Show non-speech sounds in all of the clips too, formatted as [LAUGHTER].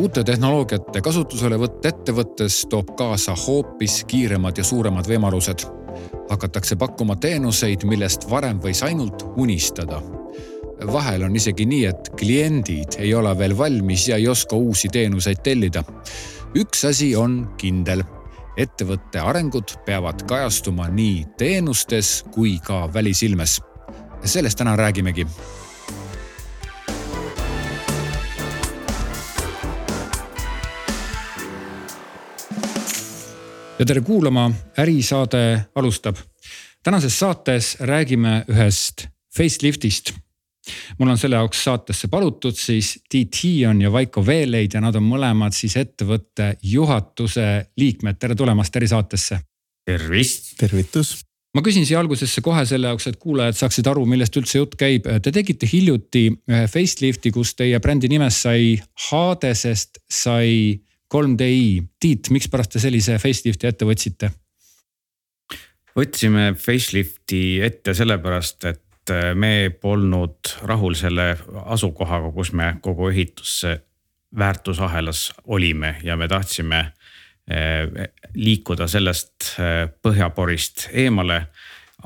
uute tehnoloogiate kasutuselevõtt ettevõttes toob kaasa hoopis kiiremad ja suuremad võimalused. hakatakse pakkuma teenuseid, millest varem võis ainult unistada. vahel on isegi nii, et kliendid ei ole veel valmis ja ei oska uusi teenuseid tellida. üks asi on kindel ettevõtte arengud peavad kajastuma nii teenustes kui ka välisilmes. sellest täna räägimegi ja tere kuulama, ärisaade alustab. tänases saates räägime ühest facelift'ist. mul on selle jaoks saatesse palutud siis Tiit Hiion ja Vaiko Veeleid ja nad on mõlemad siis ettevõtte juhatuse liikmed. tere tulemast ärisaatesse. tervist. tervitus ma küsin siia algusesse kohe selle jaoks, et kuulajad saaksid aru, millest üldse jutt käib. Te tegite hiljuti ühe facelifti, kus teie brändi nimest sai Hadesest sai 3DI, Tiit, mikspärast te sellise facelifti ette võtsite? võtsime facelifti ette sellepärast, et äh, me polnud rahul selle asukohaga, kus me kogu ehitusse väärtusahelas olime ja me tahtsime äh, liikuda sellest äh, põhjaporist eemale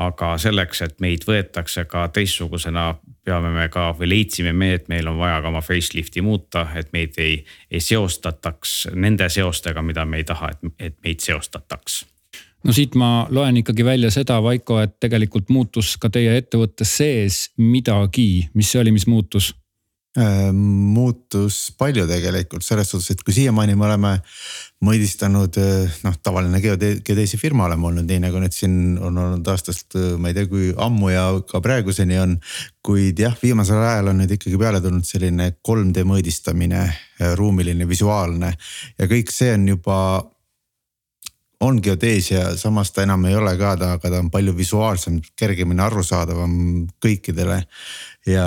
aga selleks, et meid võetakse ka teistsugusena, peame me ka või leidsime me, et meil on vaja ka oma facelifti muuta, et meid ei, ei seostataks nende seostega, mida me ei taha, et, et meid seostataks no siit ma loen ikkagi välja seda, Vaiko, et tegelikult muutus ka teie ettevõtte sees midagi, mis see oli, mis muutus? Äh, muutus palju tegelikult selles suhtes, et kui siiamaani me oleme mõõdistanud äh, noh, tavaline geode-, geodeesi firma oleme olnud, nii nagu nüüd siin on olnud aastast, äh, ma ei tea, kui ammu ja ka praeguseni on. kuid jah, viimasel ajal on nüüd ikkagi peale tulnud selline 3D mõõdistamine, ruumiline, visuaalne ja kõik see on juba on geodeesia, samas ta enam ei ole ka ta, aga ta on palju visuaalsem, kergemini arusaadavam kõikidele. ja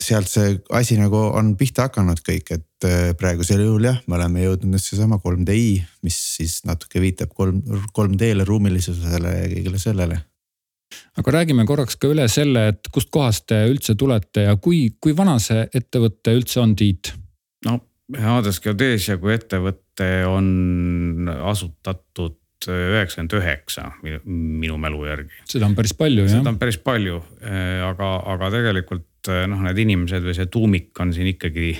sealt see asi nagu on pihta hakanud kõik, et äh, praegusel juhul jah, me oleme jõudnud nüüd seesama 3DI, mis siis natuke viitab kolm, 3D-le, ruumilisusele ja kõigele sellele. aga räägime korraks ka üle selle, et kustkohast te üldse tulete ja kui, kui vana see ettevõte üldse on, Tiit? no Hades Geodesia kui ettevõte on asutatud üheksakümmend üheksa minu mälu järgi. seda on päris palju jah. seda on päris palju, äh, aga, aga tegelikult Eh, noh, need inimesed või see tuumik on siin ikkagi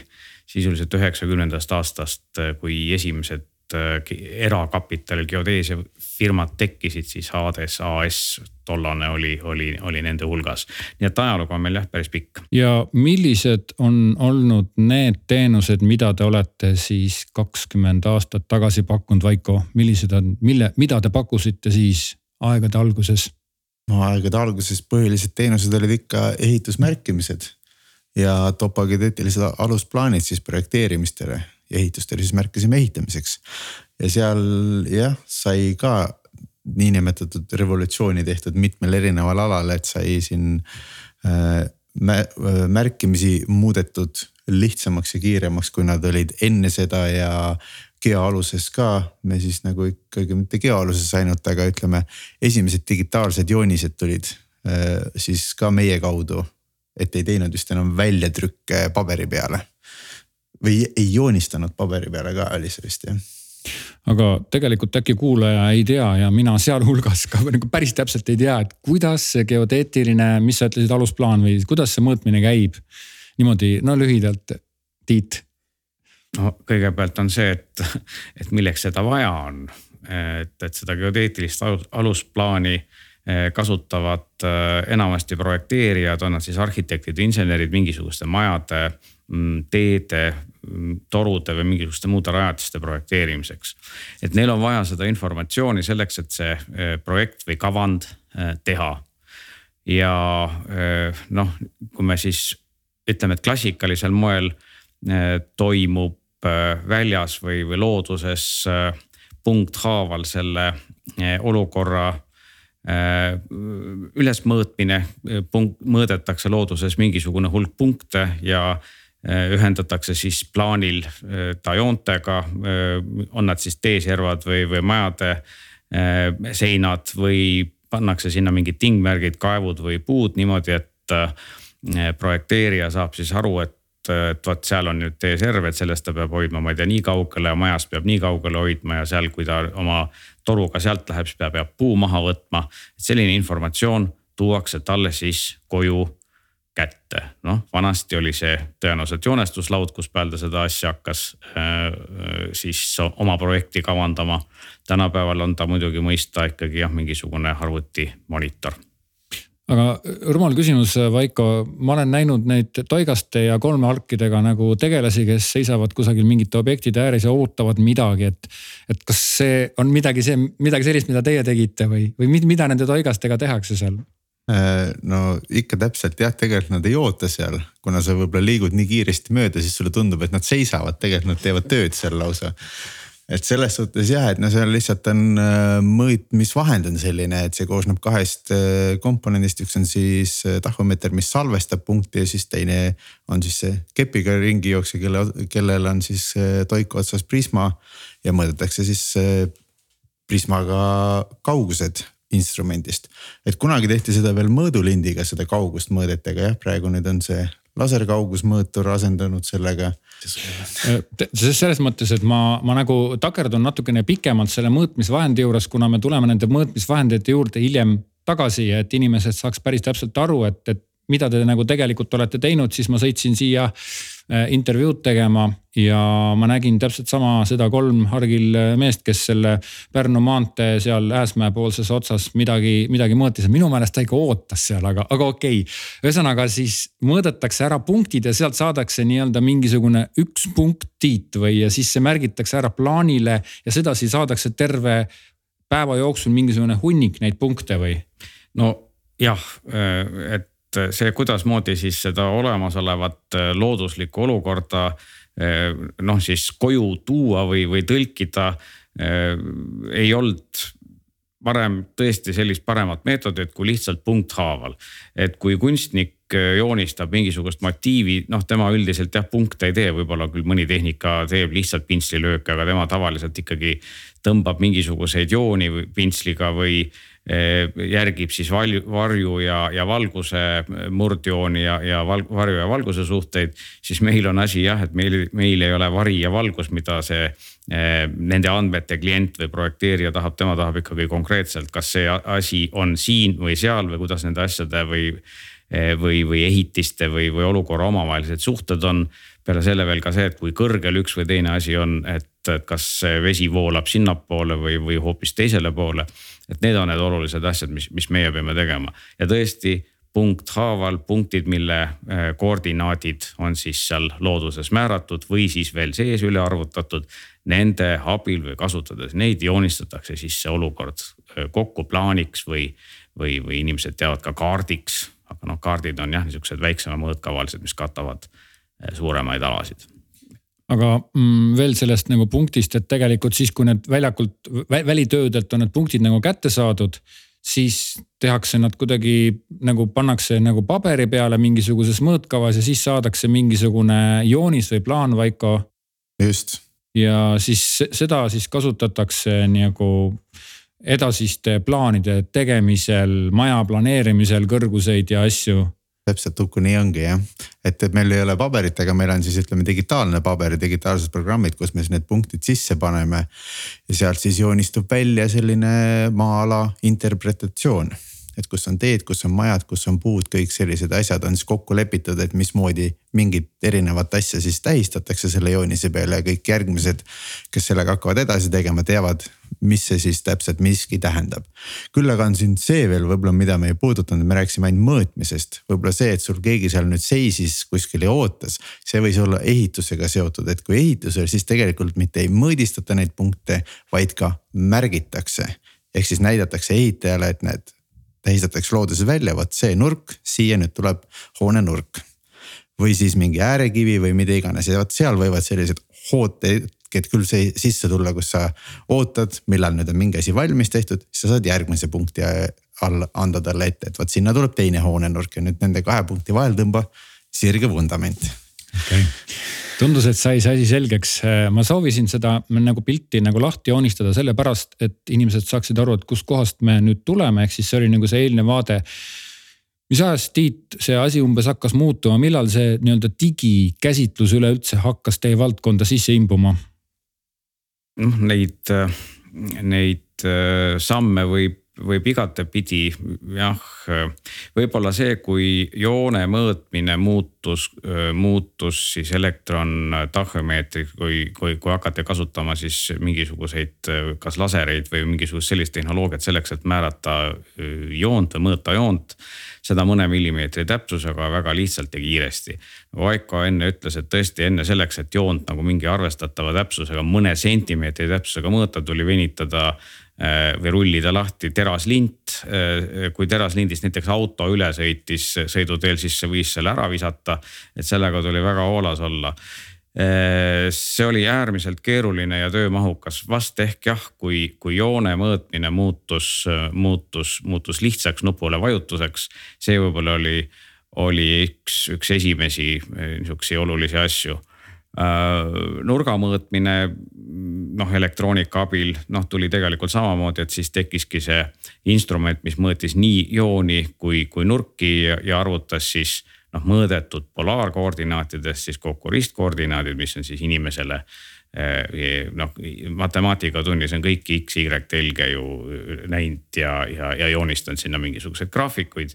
sisuliselt üheksakümnendast aastast, eh, kui esimesed eh, erakapital geodeesia firmad tekkisid, siis Hades AS tollane oli, oli, oli nende hulgas. nii et ajalugu on meil jah, päris pikk. ja millised on olnud need teenused, mida te olete siis kakskümmend aastat tagasi pakkunud, Vaiko, millised on, mille, mida te pakkusite siis aegade alguses? No aegade alguses põhilised teenused olid ikka ehitusmärkimised ja topogeodeetilised alusplaanid siis projekteerimistele ja ehitustele siis märkasime ehitamiseks. ja seal jah, sai ka niinimetatud revolutsiooni tehtud mitmel erineval alal, et sai siin äh, märkimisi muudetud lihtsamaks ja kiiremaks, kui nad olid enne seda ja geoaluses ka, me siis nagu ikkagi mitte geoaluses ainult, aga ütleme, esimesed digitaalsed joonised tulid äh, siis ka meie kaudu. et ei teinud vist enam väljatrükke paberi peale. või ei joonistanud paberi peale ka, oli see vist jah aga tegelikult äkki kuulaja ei tea ja mina sealhulgas ka nagu päris täpselt ei tea, et kuidas see geodeetiline, mis sa ütlesid, alusplaan või kuidas see mõõtmine käib? niimoodi, no lühidalt, Tiit no kõigepealt on see, et, et milleks seda vaja on. et, et seda geodeetilist alusplaani eh, kasutavad eh, enamasti projekteerijad, on nad siis arhitektid, insenerid mingisuguste majade, mm, teede, mm, torude või mingisuguste muude rajatiste projekteerimiseks. et neil on vaja seda informatsiooni selleks, et see eh, projekt või kavand teha. ja noh, kui me siis ütleme, et klassikalisel moel toimub väljas või, või looduses äh, punkthaaval selle äh, olukorra ülesmõõtmine, punkt, mõõdetakse looduses mingisugune hulk punkte ja ühendatakse siis plaanil ta joontega, on nad siis teeservad või, või majade seinad või pannakse sinna mingid tingmärgid, kaevud või puud niimoodi, et projekteerija saab siis aru, et et vot seal on nüüd T-serv, et sellest ta peab hoidma, ma ei tea, nii kaugele ja majast peab nii kaugele hoidma ja seal, kui ta oma toruga sealt läheb, siis ta peab puu maha võtma. selline informatsioon tuuakse talle siis koju kätte. noh, vanasti oli see tõenäoliselt joonestuslaud, kus peal ta seda asja hakkas äh, siis oma projekti kavandama. tänapäeval on ta muidugi mõista ikkagi jah, mingisugune arvutimonitor aga rumal küsimus, Vaiko, ma olen näinud neid toigaste ja kolmealkidega nagu tegelasi, kes seisavad kusagil mingite objektide ääres ja ootavad midagi, et. et kas see on midagi, see midagi sellist, mida teie tegite või, või mida nende toigastega tehakse seal? Äh, no ikka täpselt jah, tegelikult nad ei oota seal, kuna sa võib-olla liigud nii kiiresti mööda, siis sulle tundub, et nad seisavad, tegelikult nad teevad tööd seal lausa et selles suhtes jah, et no seal lihtsalt on äh, mõõtmisvahend on selline, et see koosneb kahest äh, komponendist, üks on siis äh, tahomeeter, mis salvestab punkti ja siis teine on siis see kepiga ringi jooksev, kelle, kellel on siis toiku otsas prisma ja mõõdetakse siis prismaga kaugused instrumendist. et kunagi tehti seda veel mõõdulindiga, seda kaugust mõõdeti, aga jah, praegu nüüd on see laserkaugusmõõtur asendunud sellega. selles mõttes, et ma, ma nagu takerdun natukene pikemalt selle mõõtmisvahendi juures, kuna me tuleme nende mõõtmisvahendite juurde hiljem tagasi et inimesed saaks päris täpselt aru, et, et mida te nagu tegelikult olete teinud, siis ma sõitsin siia intervjuud tegema ja ma nägin täpselt sama seda kolm hargil äh, meest, kes selle Pärnu maantee seal Ääsmäe poolses otsas midagi, midagi mõõtis. minu meelest ta ikka ootas seal, aga, aga okei okay.. ühesõnaga siis mõõdetakse ära punktid ja sealt saadakse nii-öelda mingisugune üks punkttiit või ja siis see märgitakse ära plaanile ja sedasi saadakse terve päeva jooksul mingisugune hunnik neid punkte või? no jah, äh, et see, kuidasmoodi siis seda olemasolevat äh, looduslikku olukorda äh, noh, siis koju tuua või, või tõlkida äh, ei olnud varem tõesti sellist paremat meetodit kui lihtsalt punkthaaval. et kui kunstnik joonistab mingisugust motiivi, noh, tema üldiselt jah, punkte ei tee, võib-olla küll mõni tehnika teeb lihtsalt pintslilööke, aga tema tavaliselt ikkagi tõmbab mingisuguseid jooni pintsliga või Eh, järgib siis valju, varju ja, ja valguse murdjooni ja, ja val, varju ja valguse suhteid. siis meil on asi jah, et meil, meil ei ole vari ja valgus, mida see eh, nende andmete klient või projekteerija tahab, tema tahab ikkagi konkreetselt, kas see asi on siin või seal või kuidas nende asjade või eh, või, või ehitiste või, või olukorra omavahelised suhted on. peale selle veel ka see, et kui kõrgel üks või teine asi on, et kas vesi voolab sinnapoole või, või hoopis teisele poole et need on need olulised asjad, mis, mis meie peame tegema ja tõesti punkthaaval punktid, mille äh, koordinaadid on siis seal looduses määratud või siis veel sees üle arvutatud. Nende abil või kasutades neid joonistatakse siis see olukord äh, kokku plaaniks või, või, või inimesed teavad ka kaardiks. aga noh, kaardid on jah, niisugused väiksema mõõtkavalised, mis katavad äh, suuremaid alasid aga mm, veel sellest nagu punktist, et tegelikult siis, kui need väljakult, välitöödelt on need punktid nagu kätte saadud, siis tehakse nad kuidagi nagu pannakse nagu paberi peale mingisuguses mõõtkavas ja siis saadakse mingisugune joonis või plaan, Vaiko. just. ja siis seda siis kasutatakse nagu edasiste plaanide tegemisel, maja planeerimisel, kõrguseid ja asju täpselt Uku, nii ongi jah. et, et meil ei ole paberit, aga meil on siis ütleme digitaalne paber ja digitaalsed programmid, kus me siis need punktid sisse paneme. ja sealt siis joonistub välja selline maa-ala interpretatsioon et kus on teed, kus on majad, kus on puud, kõik sellised asjad on siis kokku lepitud, et mismoodi mingit erinevat asja siis tähistatakse selle joonise peal ja kõik järgmised, kes sellega hakkavad edasi tegema, teavad, mis see siis täpselt miski tähendab. küll aga on siin see veel võib-olla, mida me ei puudutanud, me rääkisime ainult mõõtmisest, võib-olla see, et sul keegi seal nüüd seisis kuskil ja ootas, see võis olla ehitusega seotud, et kui ehitusel, siis tegelikult mitte ei mõõdistata neid punkte, vaid ka märgitakse ehk siis näidatakse ehitajale, et näed, tähistatakse looduses välja, vot see nurk, siia nüüd tuleb hoone nurk. või siis mingi äärekivi või mida iganes ja vot seal võivad sellised ootehetked küll sisse tulla, kus sa ootad, millal nüüd on mingi asi valmis tehtud, siis sa saad järgmise punkti all anda talle ette, et vot sinna tuleb teine hoonenurk ja nüüd nende kahe punkti vahel tõmba sirge vundament. okay tundus, et sai see asi selgeks. ma soovisin seda nagu pilti nagu lahti joonistada sellepärast, et inimesed saaksid aru, et kuskohast me nüüd tuleme, ehk siis see oli nagu see eilne vaade. mis ajast, Tiit, see asi umbes hakkas muutuma, millal see nii-öelda digikäsitlus üleüldse hakkas teie valdkonda sisse imbuma? noh, neid, neid äh, samme võib võib igatepidi jah, võib-olla see, kui joone mõõtmine muutus, muutus siis elektrontahjomeetri, kui, kui, kui hakati kasutama siis mingisuguseid kas lasereid või mingisugust sellist tehnoloogiat selleks, et määrata joont või mõõta joont seda mõne millimeetri täpsusega väga lihtsalt ja kiiresti. Vaiko enne ütles, et tõesti enne selleks, et joont nagu mingi arvestatava täpsusega, mõne sentimeetri täpsusega mõõta, tuli venitada või rullida lahti teraslint. Äh, kui teraslindist näiteks auto üle sõitis sõiduteel, siis see võis selle ära visata. et sellega tuli väga hoolas olla. Äh, see oli äärmiselt keeruline ja töömahukas, vast ehk jah, kui, kui joone mõõtmine muutus, muutus, muutus lihtsaks nupule vajutuseks. see võib-olla oli, oli üks, üks esimesi niisuguseid olulisi asju Äh, nurga mõõtmine noh, elektroonika abil noh, tuli tegelikult samamoodi, et siis tekkiski see instrument, mis mõõtis nii jooni kui, kui nurki ja, ja arvutas siis noh, mõõdetud polaarkoordinaatidest siis kokku ristkoordinaadid, mis on siis inimesele eh, noh, matemaatikatunnis on kõiki X, Y telge ju näinud ja, ja, ja joonistanud sinna mingisuguseid graafikuid.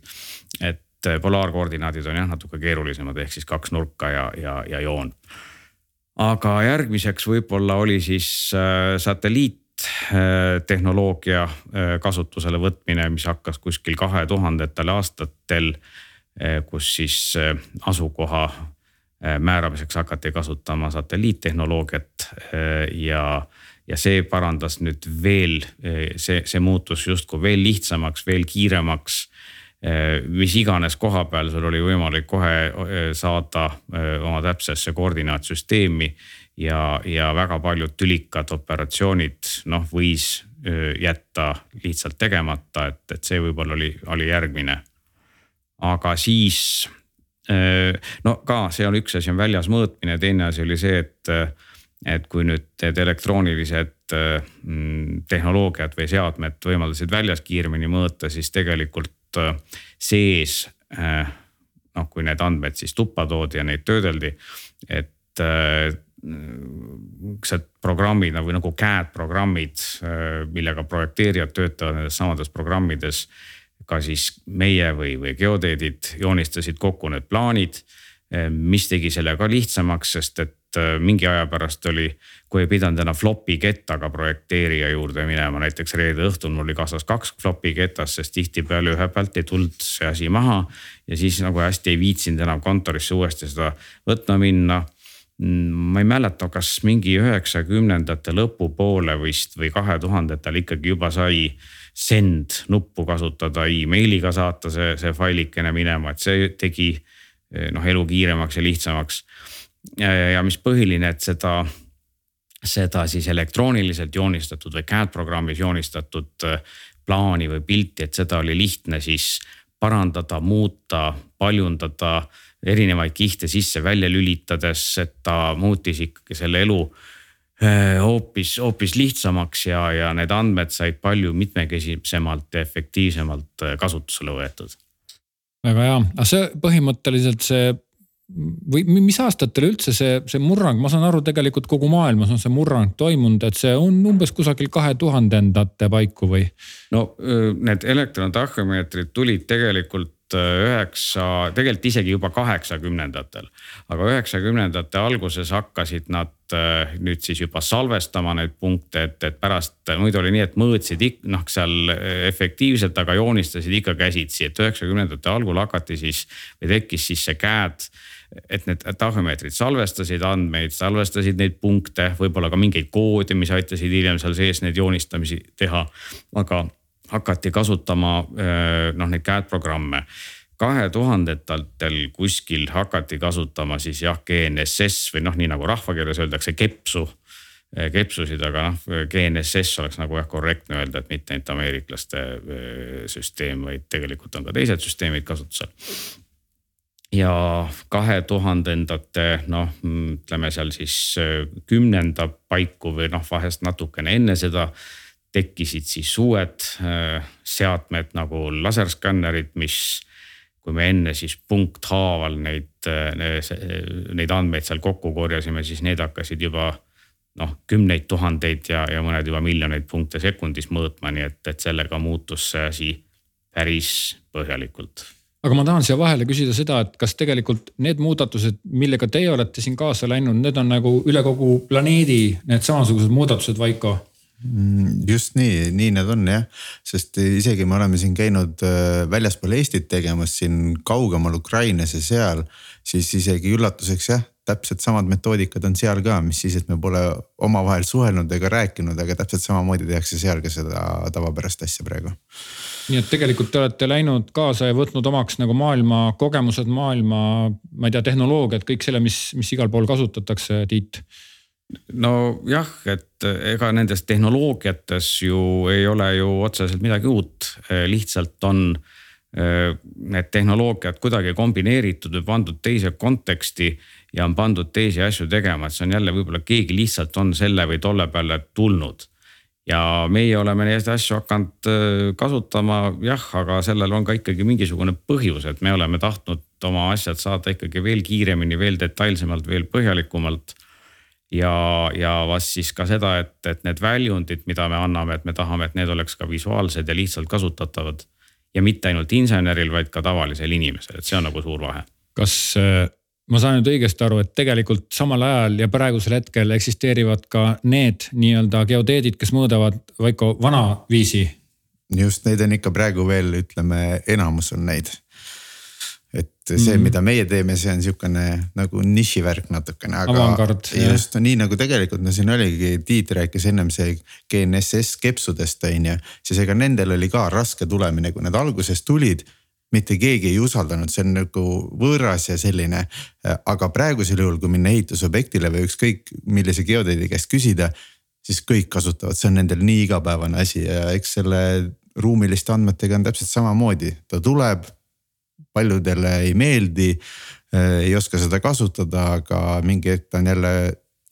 et polaarkoordinaadid on jah natuke keerulisemad, ehk siis kaks nurka ja, ja, ja joon aga järgmiseks võib-olla oli siis äh, satelliittehnoloogia äh, kasutusele võtmine, mis hakkas kuskil kahe tuhandetel aastatel. Äh, kus siis asukoha määramiseks hakati kasutama satelliittehnoloogiat ja, ja see parandas nüüd veel, see, see muutus justkui veel lihtsamaks, veel kiiremaks mis iganes koha peal sul oli võimalik kohe eh, saada eh, oma täpsesse koordinaatsüsteemi. ja, ja väga paljud tülikad operatsioonid noh, võis jätta lihtsalt tegemata, et, et see võib-olla oli, oli järgmine. aga siis no ka see on üks asi on väljas mõõtmine, teine asi oli see, et et kui nüüd need elektroonilised mm, tehnoloogiad või seadmed võimaldasid väljas kiiremini mõõta, siis tegelikult Äh, sees äh, noh, kui need andmed siis tuppa toodi ja neid töödeldi, et äh, sihukesed programmid nagu, nagu CAD programmid, millega projekteerijad töötavad nendes samades programmides. ka siis meie või, või geodeedid joonistasid kokku need plaanid, mis tegi selle ka lihtsamaks, sest et et äh, mingi aja pärast oli, kui ei pidanud enam flopi kettaga projekteerija juurde minema, näiteks reede õhtul mul oli kaasas kaks flopi ketast, sest tihtipeale ühe pealt ei tulnud see asi maha. ja siis nagu hästi ei viitsinud enam kontorisse uuesti seda võtma minna mm, ma ei mäleta, kas mingi üheksakümnendate lõpupoole vist või kahe tuhandetel ikkagi juba sai send nuppu kasutada emailiga saata see, see failikene minema, et see tegi noh elu kiiremaks ja lihtsamaks ja, mis põhiline, et seda, seda siis elektrooniliselt joonistatud või CAD programmis joonistatud äh, plaani või pilti, et seda oli lihtne siis parandada, muuta, paljundada erinevaid kihte sisse-välja lülitades, et ta muutis ikkagi selle elu äh, hoopis, hoopis lihtsamaks ja, ja need andmed said palju mitmekesisemalt ja efektiivsemalt äh, kasutusele võetud. väga hea, aga see põhimõtteliselt see või mis aastatel üldse see, see murrang, ma saan aru, tegelikult kogu maailmas on see murrang toimunud, et see on umbes kusagil kahe tuhandendate paiku või? no need elektrontahomeetrid tulid tegelikult üheksa, tegelikult isegi juba kaheksakümnendatel. aga üheksakümnendate alguses hakkasid nad nüüd siis juba salvestama neid punkte, et, et pärast muidu oli nii, et mõõtsid noh seal efektiivselt, aga joonistasid ikka käsitsi, et üheksakümnendate algul hakati siis või tekkis siis see CAD et need tahomeetrid salvestasid andmeid, salvestasid neid punkte, võib-olla ka mingeid koode, mis aitasid hiljem seal sees neid joonistamisi teha. aga hakati kasutama noh, neid CAD programme kahe tuhandendatel kuskil hakati kasutama siis jah, GNSS või noh, nii nagu rahvakeeles öeldakse, kepsu kepsusid, aga noh, GNSS oleks nagu jah korrektne öelda, et mitte ainult ameeriklaste süsteem, vaid tegelikult on ka teised süsteemid kasutusel ja kahe tuhandendate noh, ütleme seal siis äh, kümnenda paiku või noh, vahest natukene enne seda tekkisid siis uued äh, seadmed nagu laserskännerid, mis kui me enne siis punkthaaval neid, neid andmeid seal kokku korjasime, siis need hakkasid juba noh, kümneid tuhandeid ja, ja mõned juba miljoneid punkte sekundis mõõtma, nii et, et sellega muutus see asi päris põhjalikult aga ma tahan siia vahele küsida seda, et kas tegelikult need muudatused, millega teie olete siin kaasa läinud, need on nagu üle kogu planeedi need samasugused muudatused, Vaiko? Mm, just nii, nii need on jah, sest isegi me oleme siin käinud äh, väljaspool Eestit tegemas siin kaugemal Ukrainas ja seal, siis isegi üllatuseks jah, täpselt samad metoodikad on seal ka, mis siis, et me pole omavahel suhelnud ega rääkinud, aga täpselt samamoodi tehakse seal ka seda tavapärast asja praegu. Nii et tegelikult te olete läinud kaasa ja võtnud omaks nagu maailma kogemused, maailma, ma ei tea, tehnoloogiad, kõik selle, mis, mis igal pool kasutatakse, Tiit. Nojah, et ega nendes tehnoloogiates ju ei ole ju otseselt midagi uut, lihtsalt on eh, need tehnoloogiad kuidagi kombineeritud või pandud teise konteksti ja on pandud teisi asju tegema, et see on jälle võib-olla keegi lihtsalt on selle või tolle peale tulnud ja meie oleme neid asju hakanud äh, kasutama jah, aga sellel on ka ikkagi mingisugune põhjus, et me oleme tahtnud oma asjad saada ikkagi veel kiiremini, veel detailsemalt, veel põhjalikumalt. ja, ja vast siis ka seda, et, et need väljundid, mida me anname, et me tahame, et need oleks ka visuaalsed ja lihtsalt kasutatavad. ja mitte ainult inseneril, vaid ka tavalisel inimesel, et see on nagu suur vahe. kas äh, ma saan nüüd õigesti aru, et tegelikult samal ajal ja praegusel hetkel eksisteerivad ka need nii-öelda geodeedid, kes mõõdavad Vaiko vanaviisi. just, neid on ikka praegu veel, ütleme, enamus on neid. et see mm., mida meie teeme, see on sihukene nagu nišivärk natukene, aga just nii nagu tegelikult no siin oligi, Tiit rääkis ennem see GNSS kepsudest on ju, siis ega nendel oli ka raske tulemine, kui need alguses tulid mitte keegi ei usaldanud, see on nagu võõras ja selline. aga praegusel juhul, kui minna ehitusobjektile või ükskõik millise geodeedi käest küsida, siis kõik kasutavad, see on nendel nii igapäevane asi ja eks selle ruumiliste andmetega on täpselt samamoodi, ta tuleb. paljudele ei meeldi, ei oska seda kasutada, aga mingi hetk ta on jälle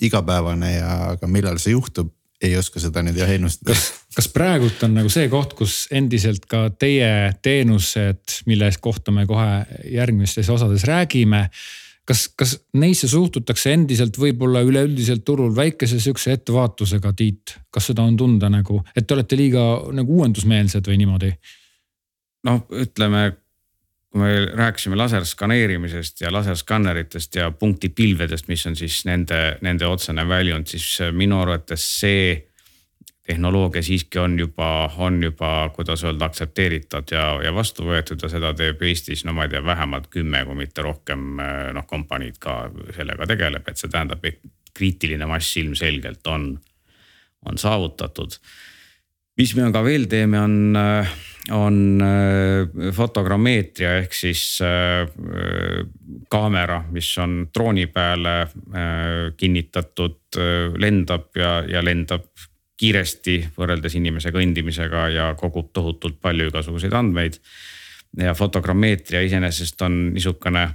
igapäevane ja, aga millal see juhtub ei oska seda nüüd jah ennustada. kas, kas praegult on nagu see koht, kus endiselt ka teie teenused, mille kohta me kohe järgmistes osades räägime. kas, kas neisse suhtutakse endiselt võib-olla üleüldiselt turul väikese sihukese ettevaatusega, Tiit, kas seda on tunda nagu, et te olete liiga nagu uuendusmeelsed või niimoodi? noh, ütleme kui me rääkisime laserskaneerimisest ja laserskanneritest ja punktipilvedest, mis on siis nende, nende otsene väljund, siis minu arvates see tehnoloogia siiski on juba, on juba, kuidas öelda, aktsepteeritud ja, ja vastu võetud ja seda teeb Eestis, no ma ei tea, vähemalt kümme, kui mitte rohkem noh, kompaniid ka sellega tegeleb, et see tähendab, et kriitiline mass ilmselgelt on, on saavutatud. Mis me ka veel teeme, on on äh, fotogrammeetria ehk siis äh, kaamera, mis on drooni peale äh, kinnitatud, lendab ja, ja lendab kiiresti võrreldes inimese kõndimisega ja kogub tohutult palju igasuguseid andmeid. ja fotogrammeetria iseenesest on niisugune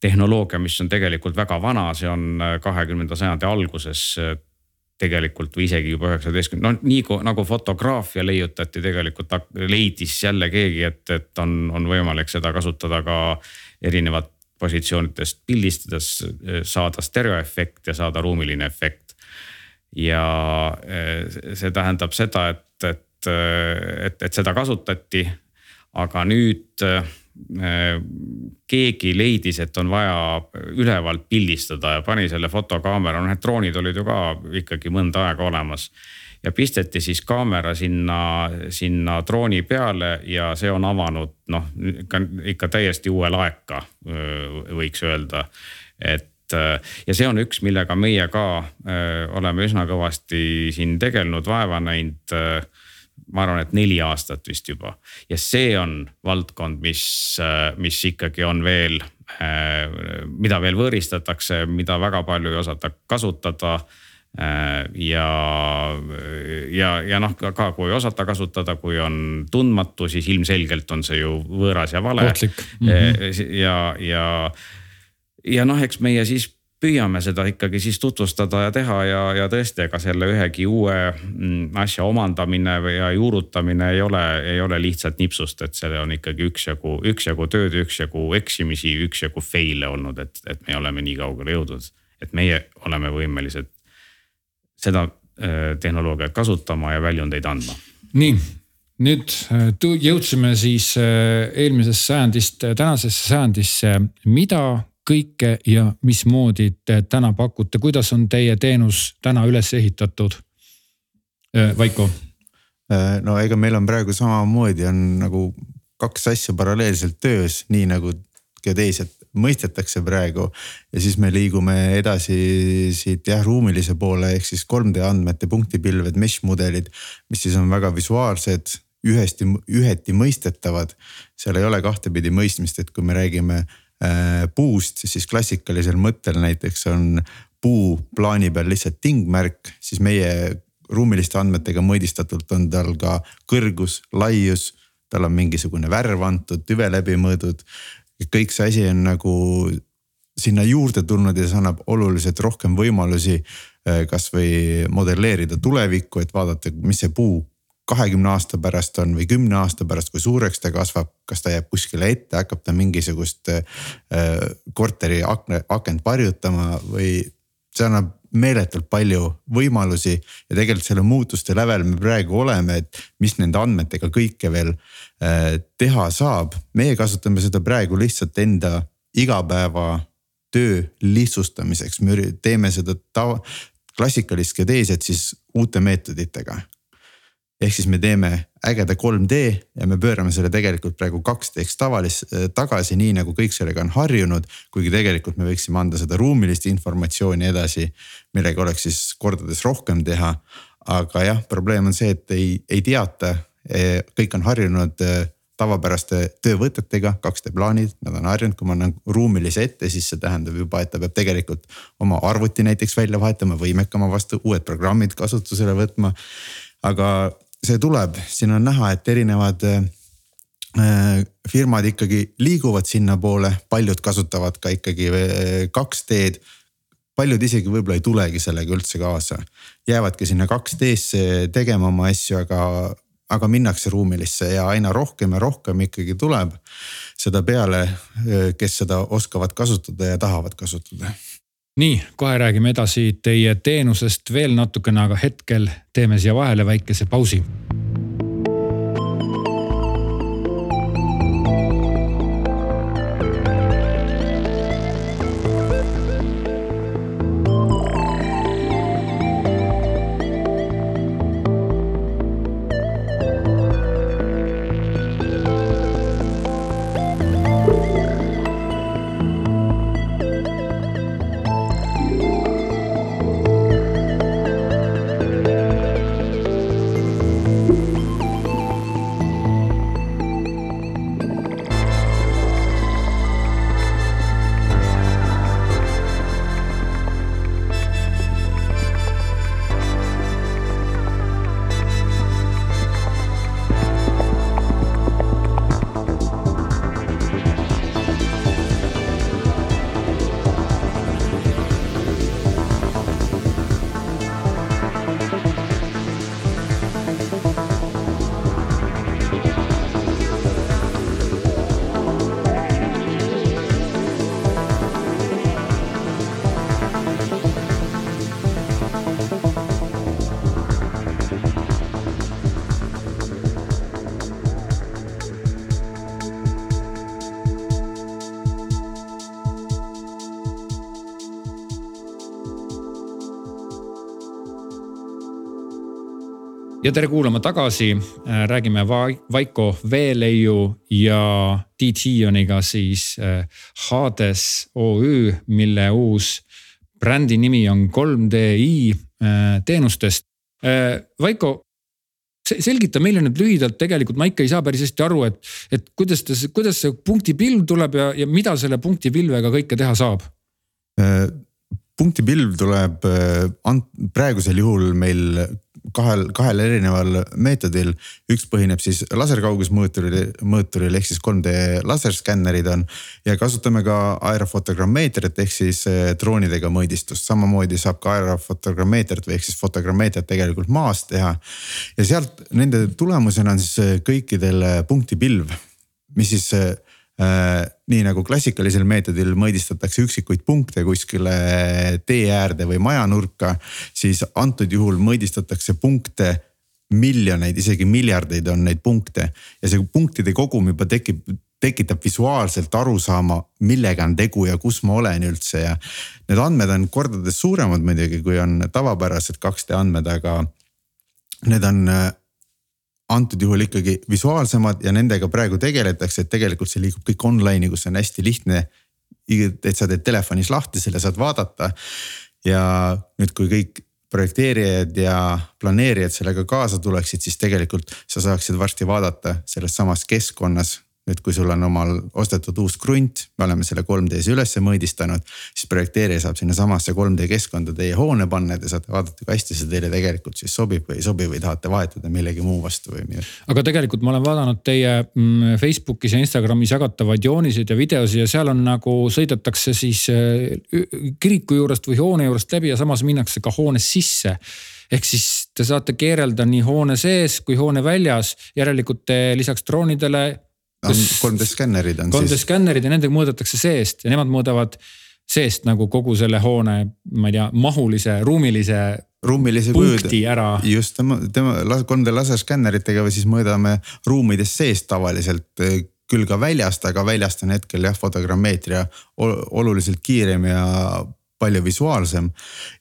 tehnoloogia, mis on tegelikult väga vana, see on kahekümnenda sajandi alguses tegelikult või isegi juba üheksateistkümne, no nii nagu fotograafia leiutati, tegelikult leidis jälle keegi, et, et on, on võimalik seda kasutada ka erinevat positsioonidest pildistades, saada stereoefekt ja saada ruumiline efekt. ja eh, see tähendab seda, et, et, et, et seda kasutati, aga nüüd Äh, keegi leidis, et on vaja ülevalt pildistada ja pani selle fotokaamera, noh need droonid olid ju ka ikkagi mõnda aega olemas. ja pisteti siis kaamera sinna, sinna drooni peale ja see on avanud noh, ikka, ikka täiesti uue laeka võiks öelda, et ja see on üks, millega meie ka öö, oleme üsna kõvasti siin tegelenud, vaeva näinud ma arvan, et neli aastat vist juba ja see on valdkond, mis, mis ikkagi on veel, mida veel võõristatakse, mida väga palju ei osata kasutada ja, ja, ja noh, ka kui ei osata kasutada, kui on tundmatu, siis ilmselgelt on see ju võõras ja vale. mm. -hmm. ja, ja, ja noh, eks meie siis püüame seda ikkagi siis tutvustada ja teha ja, ja tõesti, ega selle ühegi uue mm, asja omandamine või ja juurutamine ei ole, ei ole lihtsalt nipsust, et seal on ikkagi üksjagu, üksjagu tööd, üksjagu eksimisi, üksjagu fail'e olnud, et, et me oleme nii kaugele jõudnud. et meie oleme võimelised seda äh, tehnoloogiat kasutama ja väljundeid andma. nii, nüüd äh, jõudsime siis äh, eelmisest sajandist tänasesse sajandisse, mida kõike ja mismoodi te täna pakute, kuidas on teie teenus täna üles ehitatud? Äh, Vaiko. Äh, no ega meil on praegu samamoodi on nagu kaks asja paralleelselt töös, nii nagu geodeesiat mõistetakse praegu. ja siis me liigume edasi siit jah ruumilise poole ehk siis 3D andmete punktipilved, mesh mudelid, mis siis on väga visuaalsed, ühesti, üheti mõistetavad. seal ei ole kahtepidi mõistmist, et kui me räägime Äh, puust, siis klassikalisel mõttel näiteks on puu plaani peal lihtsalt tingmärk, siis meie ruumiliste andmetega mõõdistatult on tal ka kõrgus, laius, tal on mingisugune värv antud, tüve läbimõõdud. kõik see asi on nagu sinna juurde tulnud ja see annab oluliselt rohkem võimalusi äh, kasvõi modelleerida tulevikku, et vaadata, mis see puu kahekümne aasta pärast on või kümne aasta pärast, kui suureks ta kasvab, kas ta jääb kuskile ette, hakkab ta mingisugust äh, korteri akne, akent varjutama või see annab meeletult palju võimalusi ja tegelikult selle muutuste lävel me praegu oleme, et mis nende andmetega kõike veel äh, teha saab. meie kasutame seda praegu lihtsalt enda igapäevatöö lihtsustamiseks, me teeme seda tava, klassikalist geodeesiat siis uute meetoditega ehk siis me teeme ägeda 3D ja me pöörame selle tegelikult praegu 2D-ks tavalis-, äh, tagasi, nii nagu kõik sellega on harjunud. kuigi tegelikult me võiksime anda seda ruumilist informatsiooni edasi, millega oleks siis kordades rohkem teha. aga jah, probleem on see, et ei, ei teata, e, kõik on harjunud e, tavapäraste töövõtetega, 2D plaanid, nad on harjunud, kui ma annan ruumilise ette, siis see tähendab juba, et ta peab tegelikult oma arvuti näiteks välja vahetama, võimekama vastu, uued programmid kasutusele võtma. aga see tuleb, siin on näha, et erinevad äh, firmad ikkagi liiguvad sinnapoole, paljud kasutavad ka ikkagi 2D-d. Äh, paljud isegi võib-olla ei tulegi sellega üldse kaasa, jäävadki sinna 2D-sse tegema oma asju, aga, aga minnakse ruumilisse ja aina rohkem ja rohkem ikkagi tuleb seda peale, äh, kes seda oskavad kasutada ja tahavad kasutada nii, kohe räägime edasi teie teenusest veel natukene, aga hetkel teeme siia vahele väikese pausi ja tere kuulama tagasi, äh, räägime Vaiko Veeleiu ja Tiit Hiioniga siis äh, Hades OÜ, mille uus brändi nimi on 3DI äh, teenustest. Vaiko, selgita meile nüüd lühidalt, tegelikult ma ikka ei saa päris hästi aru, et, et kuidas ta, kuidas see punktipilv tuleb ja, ja mida selle punktipilvega kõike teha saab? punktipilv tuleb praegusel juhul meil kahel, kahel erineval meetodil. üks põhineb siis laserkaugusmõõturil, mõõturil ehk siis 3D laserskännerid on. ja kasutame ka aerofotogrammeetrit ehk siis eh, droonidega mõõdistust, samamoodi saab ka aerofotogrammeetrit või ehk siis fotogrammeetrit tegelikult maast teha. ja sealt nende tulemusena on siis eh, kõikidel punktipilv, mis siis nii nagu klassikalisel meetodil mõõdistatakse üksikuid punkte kuskile tee äärde või majanurka, siis antud juhul mõõdistatakse punkte miljoneid, isegi miljardeid on neid punkte ja see punktide kogum juba tekib, tekitab visuaalselt arusaama, millega on tegu ja kus ma olen üldse ja. Need andmed on kordades suuremad muidugi, kui on tavapärased 2D andmed, aga need on antud juhul ikkagi visuaalsemad ja nendega praegu tegeletakse, et tegelikult see liigub kõik online'i, kus on hästi lihtne. et sa teed telefonis lahti, selle saad vaadata. ja nüüd, kui kõik projekteerijad ja planeerijad sellega kaasa tuleksid, siis tegelikult sa saaksid varsti vaadata selles samas keskkonnas nüüd, kui sul on omal ostetud uus krunt, me oleme selle 3D-s ülesse mõõdistanud, siis projekteerija saab sinnasamasse 3D keskkonda teie hoone panna ja te saate vaadata, kui hästi see teile tegelikult siis sobib või ei sobi või tahate vahetada millegi muu vastu või midagi. aga tegelikult ma olen vaadanud teie mm, Facebookis ja Instagramis jagatavaid jooniseid ja videosid ja seal on nagu sõidetakse siis äh, kiriku juurest või hoone juurest läbi ja samas minnakse ka hoone sisse ehk siis te saate keerelda nii hoone sees kui hoone väljas, järelikult te lisaks droonidele on 3D skännerid on 3D siis. skännerid ja nendega mõõdetakse seest ja nemad mõõdavad seest nagu kogu selle hoone, ma ei tea, mahulise, ruumilise. ruumilise punkti ära. just tema, tema 3D laserskänneritega siis mõõdame ruumides seest tavaliselt eh, küll ka väljast, aga väljast on hetkel jah, fotogrammeetria oluliselt kiirem ja palju visuaalsem.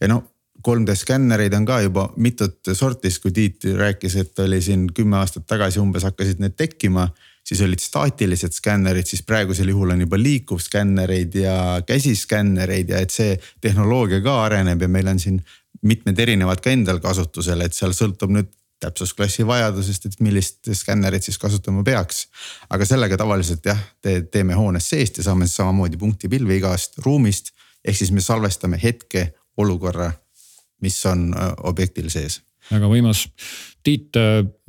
ja no 3D skännereid on ka juba mitut sorti, kui Tiit rääkis, et oli siin kümme aastat tagasi umbes hakkasid need tekkima siis olid staatilised skännerid, siis praegusel juhul on juba liikuvskännereid ja käsiskännereid ja et see tehnoloogia ka areneb ja meil on siin mitmed erinevad ka endal kasutusel, et seal sõltub nüüd täpsusklassi vajadusest, et millist skännerit siis kasutama peaks. aga sellega tavaliselt jah te, teeme hoones seest ja saame samamoodi punktipilvi igast ruumist. ehk siis me salvestame hetke olukorra, mis on objektil sees väga võimas. Tiit,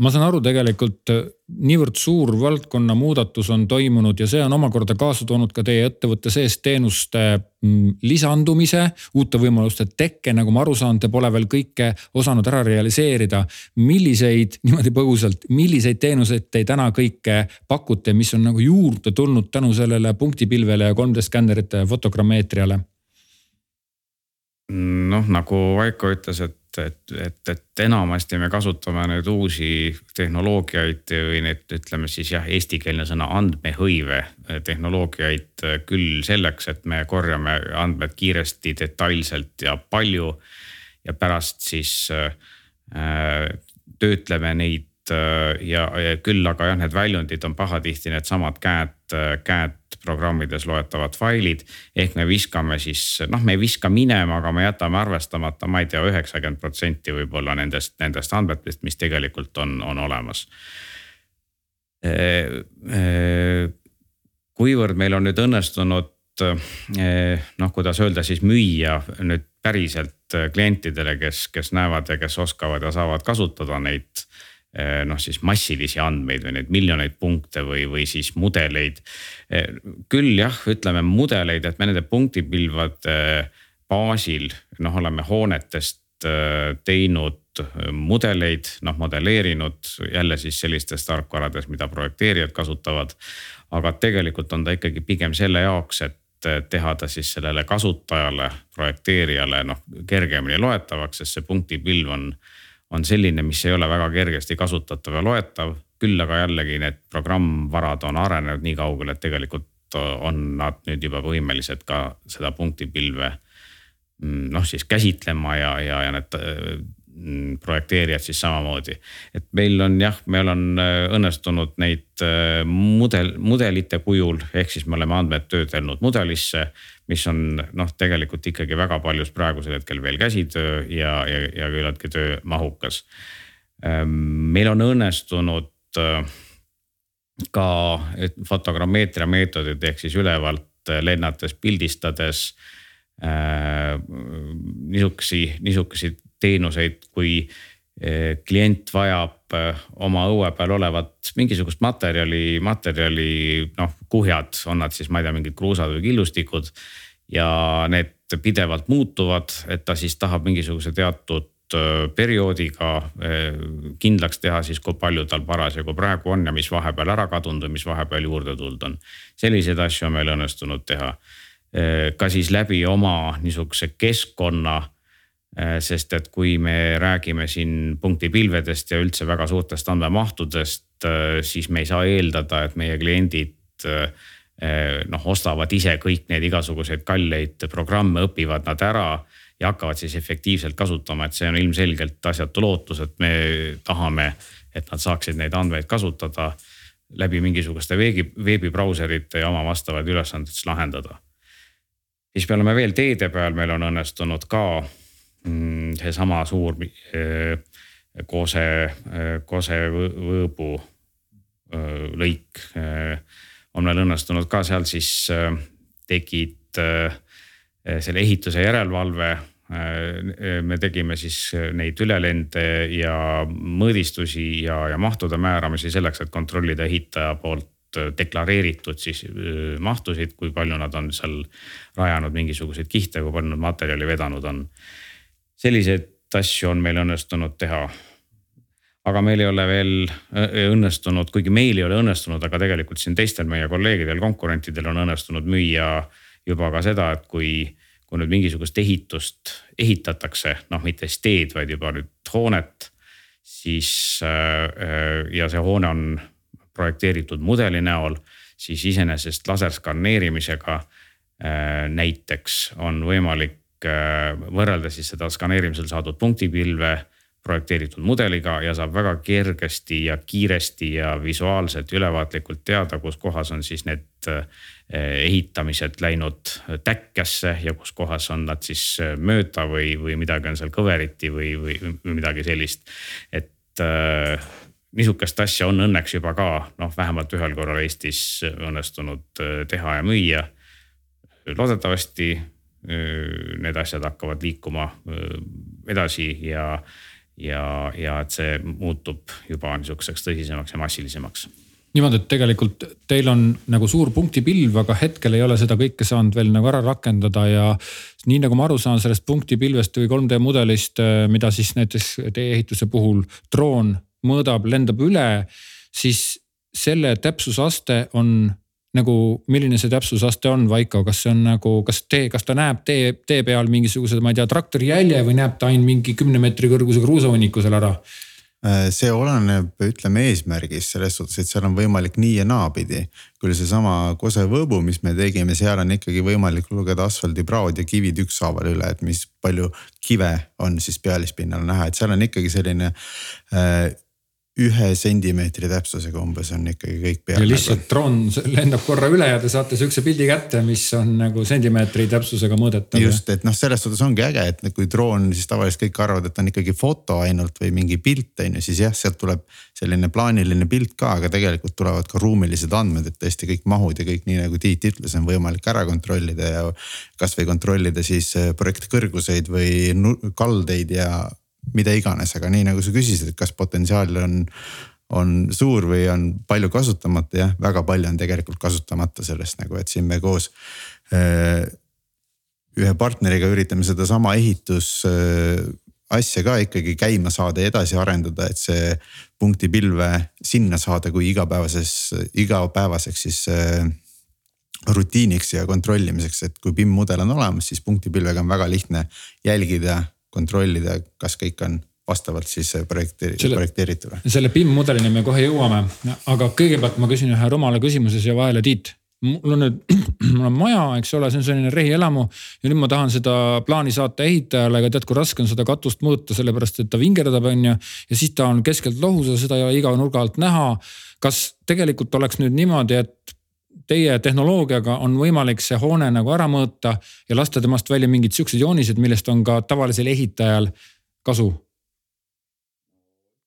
ma saan aru, tegelikult niivõrd suur valdkonna muudatus on toimunud ja see on omakorda kaasa toonud ka teie ettevõtte sees teenuste mm, lisandumise, uute võimaluste tekke, nagu ma aru saan, te pole veel kõike osanud ära realiseerida. milliseid, [LAUGHS] niimoodi põgusalt, milliseid teenuseid te täna kõike pakute, mis on nagu juurde tulnud tänu sellele punktipilvele ja 3D skännerite fotogrammeetriale? noh, nagu Vaiko ütles, et et, et, et enamasti me kasutame neid uusi tehnoloogiaid või neid, ütleme siis jah, eestikeelne sõna andmehõive tehnoloogiaid küll selleks, et me korjame andmed kiiresti, detailselt ja palju. ja pärast siis äh, töötleme neid äh, ja, ja küll aga jah, need väljundid on pahatihti needsamad käed, käed programmides loetavad failid. ehk me viskame siis, noh, me ei viska minema, aga me jätame arvestamata, ma ei tea, üheksakümmend protsenti võib-olla nendest, nendest andmetest, mis tegelikult on, on olemas. kuivõrd meil on nüüd õnnestunud noh, kuidas öelda siis müüa nüüd päriselt klientidele, kes, kes näevad ja kes oskavad ja saavad kasutada neid noh, siis massilisi andmeid või neid miljoneid punkte või, või siis mudeleid. Eh, küll jah, ütleme mudeleid, et me nende punktipilvade baasil noh, oleme hoonetest eh, teinud mudeleid, noh modelleerinud jälle siis sellistes tarkvarades, mida projekteerijad kasutavad. aga tegelikult on ta ikkagi pigem selle jaoks, et teha ta siis sellele kasutajale, projekteerijale noh kergemini loetavaks, sest see punktipilv on on selline, mis ei ole väga kergesti kasutatav ja loetav. küll aga jällegi need programmvarad on arenenud nii kaugele, et tegelikult on nad nüüd juba võimelised ka seda punktipilve mm, noh, siis käsitlema ja, ja, ja need mm, projekteerijad siis samamoodi. et meil on jah, meil on äh, õnnestunud neid äh, mudel, mudelite kujul, ehk siis me oleme andmed töödelnud mudelisse mis on noh, tegelikult ikkagi väga paljus praegusel hetkel veel käsitöö ja, ja, ja küllaltki töömahukas. Ehm, meil on õnnestunud äh, ka fotogrammeetria meetodid ehk siis ülevalt lennates, pildistades äh, niisugusi, niisuguseid teenuseid kui klient vajab oma õue peal olevat mingisugust materjali, materjali noh, kuhjad, on nad siis, ma ei tea, mingid kruusad või killustikud. ja need pidevalt muutuvad, et ta siis tahab mingisuguse teatud perioodiga kindlaks teha siis, kui palju tal parasjagu praegu on ja mis vahepeal ära kadunud või mis vahepeal juurde tulnud on. selliseid asju on meil õnnestunud teha. ka siis läbi oma niisuguse keskkonna. Sest et kui me räägime siin punktipilvedest ja üldse väga suurtest andmemahtudest, siis me ei saa eeldada, et meie kliendid noh, ostavad ise kõik need igasuguseid kalleid programme, õpivad nad ära ja hakkavad siis efektiivselt kasutama, et see on ilmselgelt asjatu lootus, et me tahame, et nad saaksid neid andmeid kasutada läbi mingisuguste veebi, veebibrauserite ja oma vastavaid ülesandeid siis lahendada. siis me oleme veel teede peal, meil on õnnestunud ka seesama suur äh, Kose, Kose võõbu äh, lõik on meil õnnestunud ka seal siis tegid selle ehituse järelevalve me tegime siis neid ülelende ja mõõdistusi ja, ja mahtude määramisi selleks, et kontrollida ehitaja poolt deklareeritud siis mahtusid, kui palju nad on seal rajanud mingisuguseid kihte, kui palju nad materjali vedanud on. Selliseid asju on meil õnnestunud teha. aga meil ei ole veel äh, õnnestunud, kuigi meil ei ole õnnestunud, aga tegelikult siin teistel meie kolleegidel, konkurentidel on õnnestunud müüa juba ka seda, et kui kui nüüd mingisugust ehitust ehitatakse, noh mitte siis teed, vaid juba nüüd hoonet. siis äh, ja see hoone on projekteeritud mudeli näol, siis iseenesest laserskanneerimisega äh, näiteks on võimalik äh, võrrelda siis seda skaneerimisel saadud punktipilve projekteeritud mudeliga ja saab väga kergesti ja kiiresti ja visuaalselt ülevaatlikult teada, kus kohas on siis need eh, ehitamised läinud täkkesse ja kus kohas on nad siis mööda või, või midagi on seal kõveriti või, või, või midagi sellist. et äh, niisugust asja on õnneks juba ka noh, vähemalt ühel korral Eestis õnnestunud teha ja müüa. loodetavasti need asjad hakkavad liikuma edasi ja ja, ja et see muutub juba niisuguseks tõsisemaks ja massilisemaks. Niimoodi, et tegelikult teil on nagu suur punktipilv, aga hetkel ei ole seda kõike saanud veel nagu ära rakendada ja nii nagu ma aru saan sellest punktipilvest või 3D mudelist, mida siis näiteks teie ehituse puhul droon mõõdab, lendab üle, siis selle täpsusaste on nagu, milline see täpsusaste on, Vaiko, kas see on nagu, kas tee, kas ta näeb tee, tee peal mingisuguse, ma ei tea, traktori jälje või näeb ta ainult mingi kümne meetri kõrguse kruusahunniku seal ära? Äh, see oleneb, ütleme eesmärgist selles suhtes, et seal on võimalik nii ja naapidi. küll seesama Kose võõbu, mis me tegime, seal on ikkagi võimalik lugeda asfaldipraod ja kivid ükshaaval üle, et mis palju kive on siis pealispinnal näha, et seal on ikkagi selline äh, ühe sentimeetri täpsusega umbes on ikkagi kõik peal. ja lihtsalt droon lendab korra üle ja te saate sihukese pildi kätte, mis on nagu sentimeetri täpsusega mõõdetav. just, et noh, selles suhtes ongi äge, et kui droon, siis tavaliselt kõik arvavad, et on ikkagi foto ainult või mingi pilt on ju, siis jah, sealt tuleb selline plaaniline pilt ka, aga tegelikult tulevad ka ruumilised andmed, et tõesti kõik mahud ja kõik nii nagu Tiit ütles, on võimalik ära kontrollida ja kasvõi kontrollida siis äh, projekti kõrguseid või kaldeid ja mida iganes, aga nii nagu sa küsisid, et kas potentsiaal on, on suur või on palju kasutamata, jah, väga palju on tegelikult kasutamata sellest nagu, et siin me koos äh, ühe partneriga üritame sedasama ehitus äh, asja ka ikkagi käima saada ja edasi arendada, et see punktipilve sinna saada kui igapäevases, igapäevaseks siis äh, rutiiniks ja kontrollimiseks, et kui BIM mudel on olemas, siis punktipilvega on väga lihtne jälgida kontrollida, kas kõik on vastavalt siis projekti, projekteeritule. selle BIM mudelini me kohe jõuame, aga kõigepealt ma küsin ühe rumala küsimuse siia vahele, Tiit. mul on nüüd, [CLEARS THROAT] mul on maja, eks ole, see on selline rehielamu ja nüüd ma tahan seda plaani saata ehitajale, aga tead, kui raske on seda katust mõõta, sellepärast et ta vingerdab, on ju. ja siis ta on keskelt lohus ja seda ei ole iga nurga alt näha. kas tegelikult oleks nüüd niimoodi, et teie tehnoloogiaga on võimalik see hoone nagu ära mõõta ja lasta temast välja mingid siuksed joonised, millest on ka tavalisel ehitajal kasu.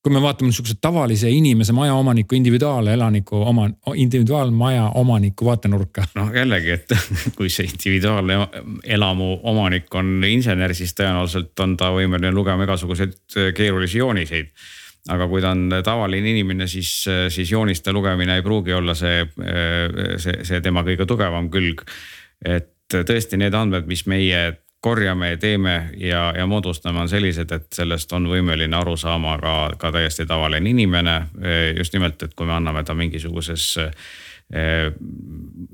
kui me vaatame niisuguse tavalise inimese, majaomaniku, individuaalelaniku oma, individuaalmaja omaniku vaatenurka. noh jällegi, et [LAUGHS] kui see individuaalne elamu omanik on insener, siis tõenäoliselt on ta võimeline lugema igasuguseid keerulisi jooniseid aga kui ta on tavaline inimene, siis, siis jooniste lugemine ei pruugi olla see, see, see tema kõige tugevam külg. et tõesti need andmed, mis meie korjame ja teeme ja, ja moodustame, on sellised, et sellest on võimeline aru saama ka, ka täiesti tavaline inimene. just nimelt, et kui me anname ta mingisuguses eh,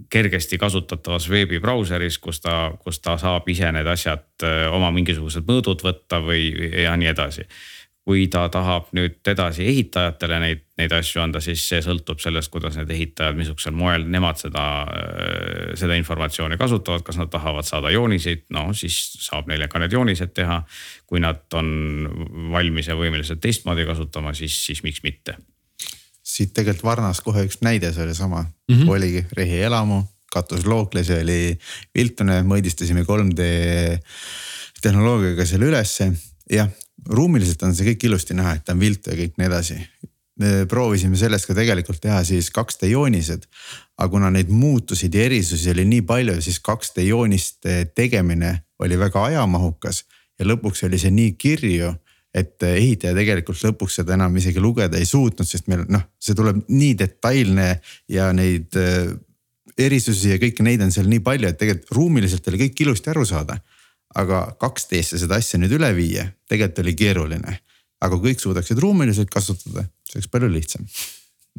kergesti kasutatavas veebibrauseris, kus ta, kus ta saab ise need asjad, eh, oma mingisugused mõõdud võtta või ja nii edasi kui ta tahab nüüd edasi ehitajatele neid, neid asju anda, siis see sõltub sellest, kuidas need ehitajad, missugusel moel nemad seda, äh, seda informatsiooni kasutavad, kas nad tahavad saada jooniseid, no siis saab neile ka need joonised teha. kui nad on valmis ja võimelised teistmoodi kasutama, siis, siis miks mitte. siit tegelikult Varnas kohe üks näide sellesama mm, -hmm. oligi Rehi elamu, katus lookles ja oli viltune, mõõdistasime 3D tehnoloogiaga selle ülesse jah, ruumiliselt on see kõik ilusti näha, et ta on viltu ja kõik nii edasi. proovisime sellest ka tegelikult teha siis 2D joonised. aga kuna neid muutusid ja erisusi oli nii palju, siis 2D jooniste tegemine oli väga ajamahukas ja lõpuks oli see nii kirju et ehitaja tegelikult lõpuks seda enam isegi lugeda ei suutnud, sest meil noh, see tuleb nii detailne ja neid äh, erisusi ja kõiki neid on seal nii palju, et tegelikult ruumiliselt oli kõik ilusti aru saada aga 2D-sse seda asja nüüd üle viia, tegelikult oli keeruline. aga kõik suudaksid ruumiliselt kasutada, see oleks palju lihtsam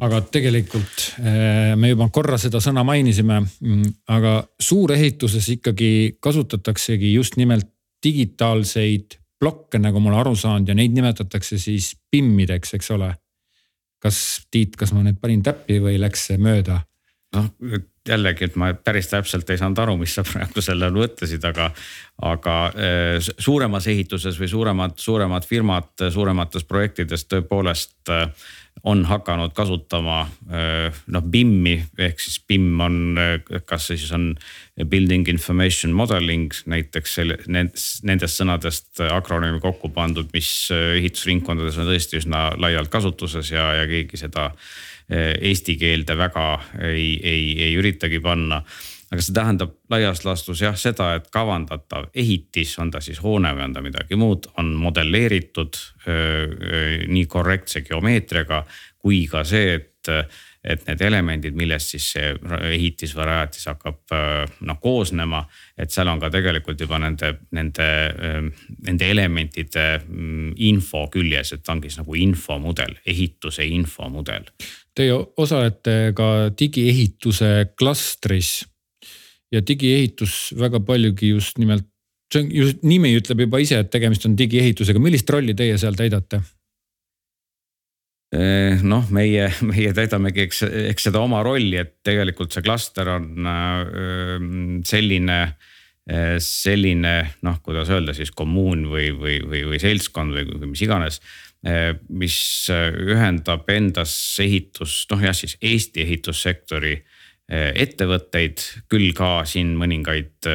aga tegelikult eh, me juba korra seda sõna mainisime, mm, aga suurehituses ikkagi kasutataksegi just nimelt digitaalseid plokke, nagu ma olen aru saanud ja neid nimetatakse siis PIM-ideks, eks ole. kas Tiit, kas ma nüüd panin täppi või läks see mööda? noh, jällegi, et ma päris täpselt ei saanud aru, mis sa praegu selle all mõtlesid, aga, aga äh, suuremas ehituses või suuremad, suuremad firmad suuremates projektides tõepoolest äh, on hakanud kasutama äh, noh BIM-i ehk siis BIM on, kas siis on building information modeling näiteks nendest, nendest sõnadest akronüümi kokku pandud, mis ehitusringkondades on tõesti üsna laialt kasutuses ja, ja keegi seda Eh, eesti keelde väga ei, ei, ei üritagi panna aga see tähendab laias laastus jah seda, et kavandatav ehitis, on ta siis hoone või on ta midagi muud, on modelleeritud öö, nii korrektse geomeetriaga kui ka see, et, et need elemendid, millest siis see ehitis või rajatis hakkab noh koosnema. et seal on ka tegelikult juba nende, nende, nende elementide mm, info küljes, et ongi siis nagu infomudel, ehituse infomudel Teie osalete ka digiehituse klastris ja digiehitus väga paljugi just nimelt, see on just nimi ütleb juba ise, et tegemist on digiehitusega, millist rolli teie seal täidate? Eh, noh, meie, meie täidamegi, eks, eks seda oma rolli, et tegelikult see klaster on selline, äh, selline noh, kuidas öelda siis kommuun või, või, või, või seltskond või, mis iganes Eh, mis eh, ühendab endas ehitus, noh jah, siis Eesti ehitussektori eh, ettevõtteid, küll ka siin mõningaid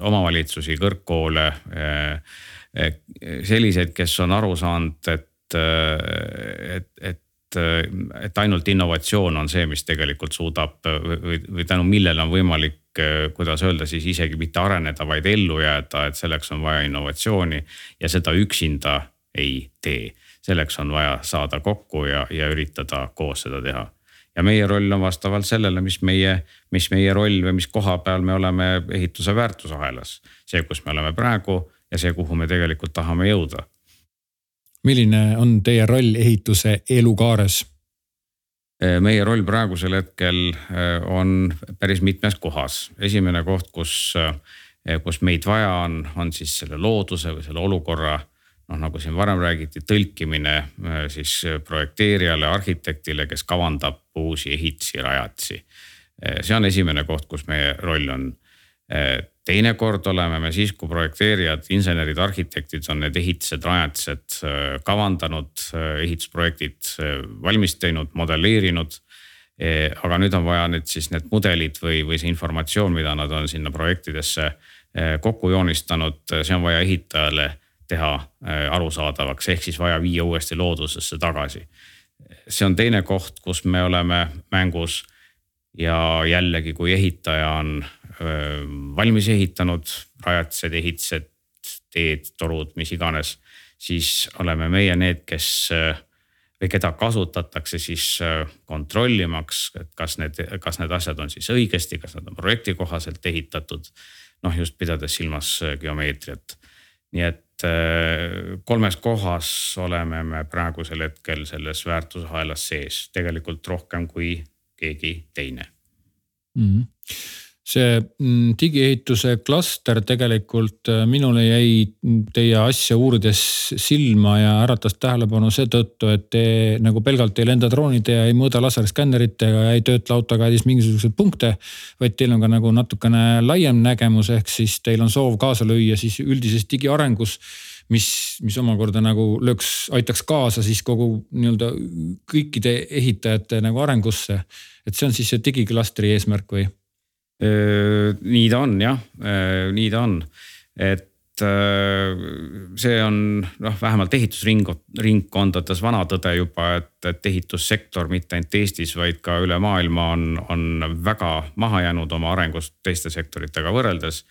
omavalitsusi, kõrgkoole. selliseid, kes on aru saanud, et, et, et, et ainult innovatsioon on see, mis tegelikult suudab või, või tänu millele on võimalik kuidas öelda siis isegi mitte areneda, vaid ellu jääda, et selleks on vaja innovatsiooni ja seda üksinda ei tee selleks on vaja saada kokku ja, ja üritada koos seda teha. ja meie roll on vastavalt sellele, mis meie, mis meie roll või mis koha peal me oleme ehituse väärtusahelas. see, kus me oleme praegu ja see, kuhu me tegelikult tahame jõuda. milline on teie roll ehituse elukaares? meie roll praegusel hetkel eh, on päris mitmes kohas. esimene koht, kus, eh, kus meid vaja on, on siis selle looduse või selle olukorra noh, nagu siin varem räägiti, tõlkimine äh, siis äh, projekteerijale, arhitektile, kes kavandab uusi ehitisi, rajatisi. Äh, see on esimene koht, kus meie roll on. teinekord oleme me siis, kui projekteerijad, insenerid, arhitektid on need ehitised, rajatised kavandanud, ehitusprojektid valmis teinud, modelleerinud aga nüüd on vaja nüüd siis need mudelid või, või see informatsioon, mida nad on sinna projektidesse kokku joonistanud, see on vaja ehitajale teha arusaadavaks, ehk siis vaja viia uuesti loodusesse tagasi. see on teine koht, kus me oleme mängus ja jällegi, kui ehitaja on valmis ehitanud rajatised, ehitised, teed, torud, mis iganes, siis oleme meie need, kes või keda kasutatakse siis kontrollimaks, et kas need, kas need asjad on siis õigesti, kas nad on projekti kohaselt ehitatud. noh, just pidades silmas geomeetriat. nii et kolmes kohas oleme me praegusel hetkel selles väärtusahelas sees, tegelikult rohkem kui keegi teine mm. -hmm see mm, digiehituse klaster tegelikult äh, minule jäi teie asja uurides silma ja äratas tähelepanu seetõttu, et te nagu pelgalt ei lenda droonide ja ei mõõda laserskänneritega ja ei töötle AutoCADis mingisuguseid punkte. vaid teil on ka nagu natukene laiem nägemus, ehk siis teil on soov kaasa lüüa siis üldises digiarengus mis, mis omakorda nagu lööks, aitaks kaasa siis kogu nii-öelda kõikide ehitajate nagu arengusse. et see on siis see digiklastri eesmärk või? Nii ta on jah, nii ta on, et see on noh, vähemalt ehitusringkondades vana tõde juba, et, et ehitussektor mitte ainult Eestis, vaid ka üle maailma on, on väga maha jäänud oma arengust teiste sektoritega võrreldes.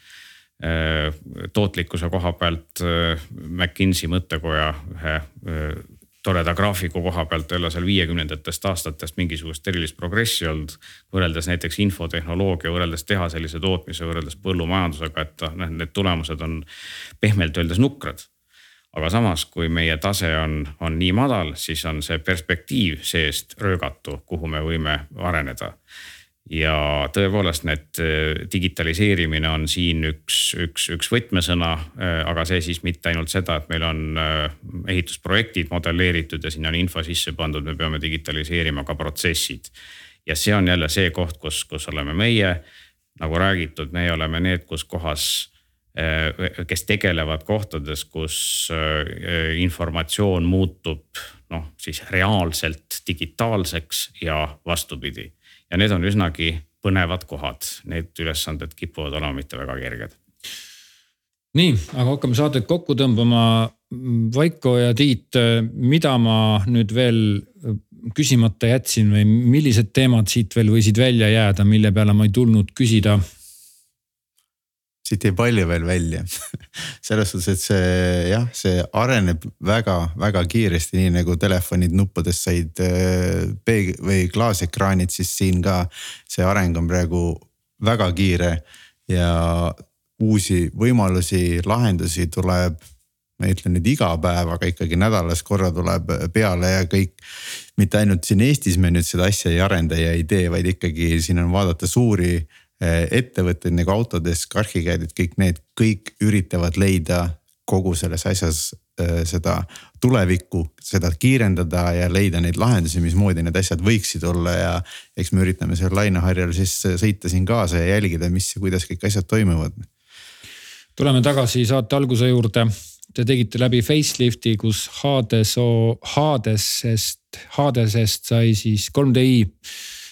tootlikkuse koha pealt McKinsey mõttekoja ühe toreda graafiku koha pealt ei ole seal viiekümnendatest aastatest mingisugust erilist progressi olnud. võrreldes näiteks infotehnoloogia, võrreldes tehaselise tootmise, võrreldes põllumajandusega, et noh, need tulemused on pehmelt öeldes nukrad. aga samas, kui meie tase on, on nii madal, siis on see perspektiiv seest röögatu, kuhu me võime areneda ja tõepoolest need äh, digitaliseerimine on siin üks, üks, üks võtmesõna, äh, aga see siis mitte ainult seda, et meil on äh, ehitusprojektid modelleeritud ja sinna on info sisse pandud, me peame digitaliseerima ka protsessid. ja see on jälle see koht, kus, kus oleme meie, nagu räägitud, meie oleme need, kus kohas kes tegelevad kohtades, kus informatsioon muutub noh, siis reaalselt digitaalseks ja vastupidi ja need on üsnagi põnevad kohad, need ülesanded kipuvad olema mitte väga kerged. nii, aga hakkame saadet kokku tõmbama. Vaiko ja Tiit, mida ma nüüd veel küsimata jätsin või millised teemad siit veel võisid välja jääda, mille peale ma ei tulnud küsida siit jäi palju veel välja selles suhtes, et see jah, see areneb väga-väga kiiresti, nii nagu telefonid nuppudest said äh, peeg- või klaasekraanid, siis siin ka see areng on praegu väga kiire ja uusi võimalusi, lahendusi tuleb ma ei ütle nüüd iga päev, aga ikkagi nädalas korra tuleb peale ja kõik. mitte ainult siin Eestis me nüüd seda asja ei arenda ja ei tee, vaid ikkagi siin on vaadata suuri ettevõtted nagu Autodesk, Archicad, kõik need, kõik üritavad leida kogu selles asjas eh, seda tulevikku, seda kiirendada ja leida neid lahendusi, mismoodi need asjad võiksid olla ja. eks me üritame seal laineharjal siis sõita siin kaasa ja jälgida, mis ja kuidas kõik asjad toimuvad. tuleme tagasi saate alguse juurde. Te tegite läbi facelifti, kus Hadesoo, Hadesest, Hadesest sai siis 3DI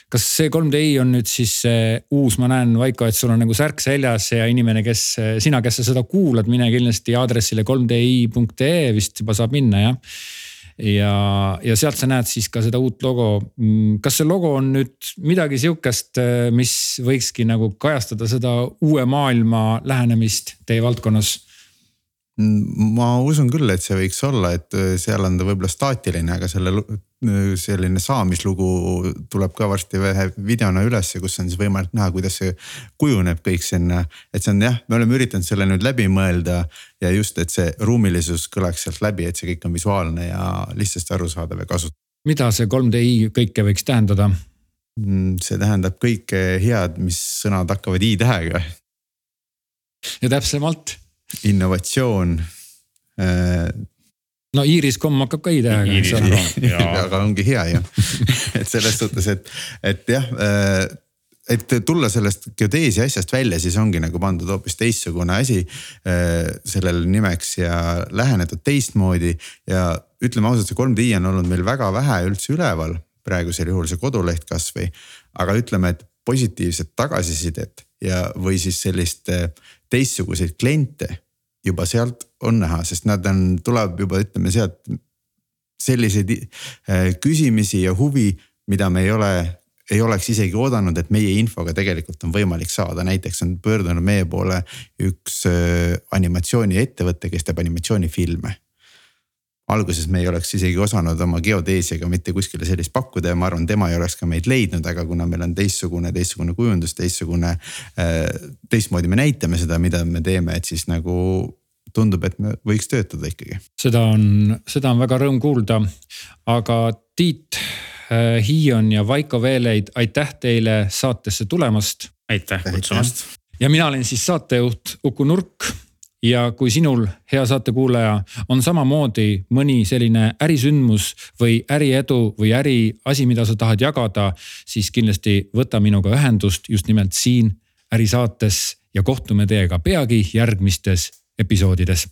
kas see 3DI on nüüd siis see uus, ma näen, Vaiko, et sul on nagu särk seljas ja inimene, kes, sina, kes sa seda kuulad, mine kindlasti aadressile 3di.ee vist juba saab minna, jah ja, ja sealt sa näed siis ka seda uut logo. Mm, kas see logo on nüüd midagi sihukest, mis võikski nagu kajastada seda uue maailma lähenemist teie valdkonnas? ma usun küll, et see võiks olla, et äh, seal on ta võib-olla staatiline, aga selle äh, selline saamislugu tuleb ka varsti ühe videona ülesse, kus on siis võimalik näha, kuidas see kujuneb kõik sinna. et see on jah, me oleme üritanud selle nüüd läbi mõelda ja just, et see ruumilisus kõlaks sealt läbi, et see kõik on visuaalne ja lihtsasti arusaadav ja kasutav. mida see 3DI kõike võiks tähendada? Mm, see tähendab kõike head, mis sõnad hakkavad i-tähega. ja täpsemalt innovatsioon äh, no Iiris.com hakkab ka i-tähega. [LAUGHS] aga ongi hea ju et selles suhtes, et, et jah äh, et tulla sellest geodeesia asjast välja, siis ongi nagu pandud hoopis teistsugune asi äh, sellele nimeks ja lähenetud teistmoodi. ja ütleme ausalt, see 3D on olnud meil väga vähe üldse üleval, praegusel juhul see koduleht kasvõi. aga ütleme, et positiivset tagasisidet ja, või siis sellist teistsuguseid kliente juba sealt on näha, sest nad on, tuleb juba ütleme sealt selliseid äh, küsimisi ja huvi, mida me ei ole ei oleks isegi oodanud, et meie infoga tegelikult on võimalik saada, näiteks on pöördunud meie poole üks äh, animatsiooniettevõte, kes teeb animatsioonifilme alguses me ei oleks isegi osanud oma geodeesiaga mitte kuskile sellist pakkuda ja ma arvan, tema ei oleks ka meid leidnud, aga kuna meil on teistsugune, teistsugune kujundus, teistsugune. Äh, teistmoodi me näitame seda, mida me teeme, et siis nagu tundub, et me võiks töötada ikkagi. seda on, seda on väga rõõm kuulda, aga Tiit Äh, Hiion ja Vaiko Veeleid, aitäh teile saatesse tulemast. aitäh kutsumast. ja mina olen siis saatejuht Uku Nurk ja kui sinul, hea saatekuulaja, on samamoodi mõni selline ärisündmus või äriedu või äriasi, mida sa tahad jagada, siis kindlasti võta minuga ühendust just nimelt siin ärisaates ja kohtume teiega peagi järgmistes episoodides.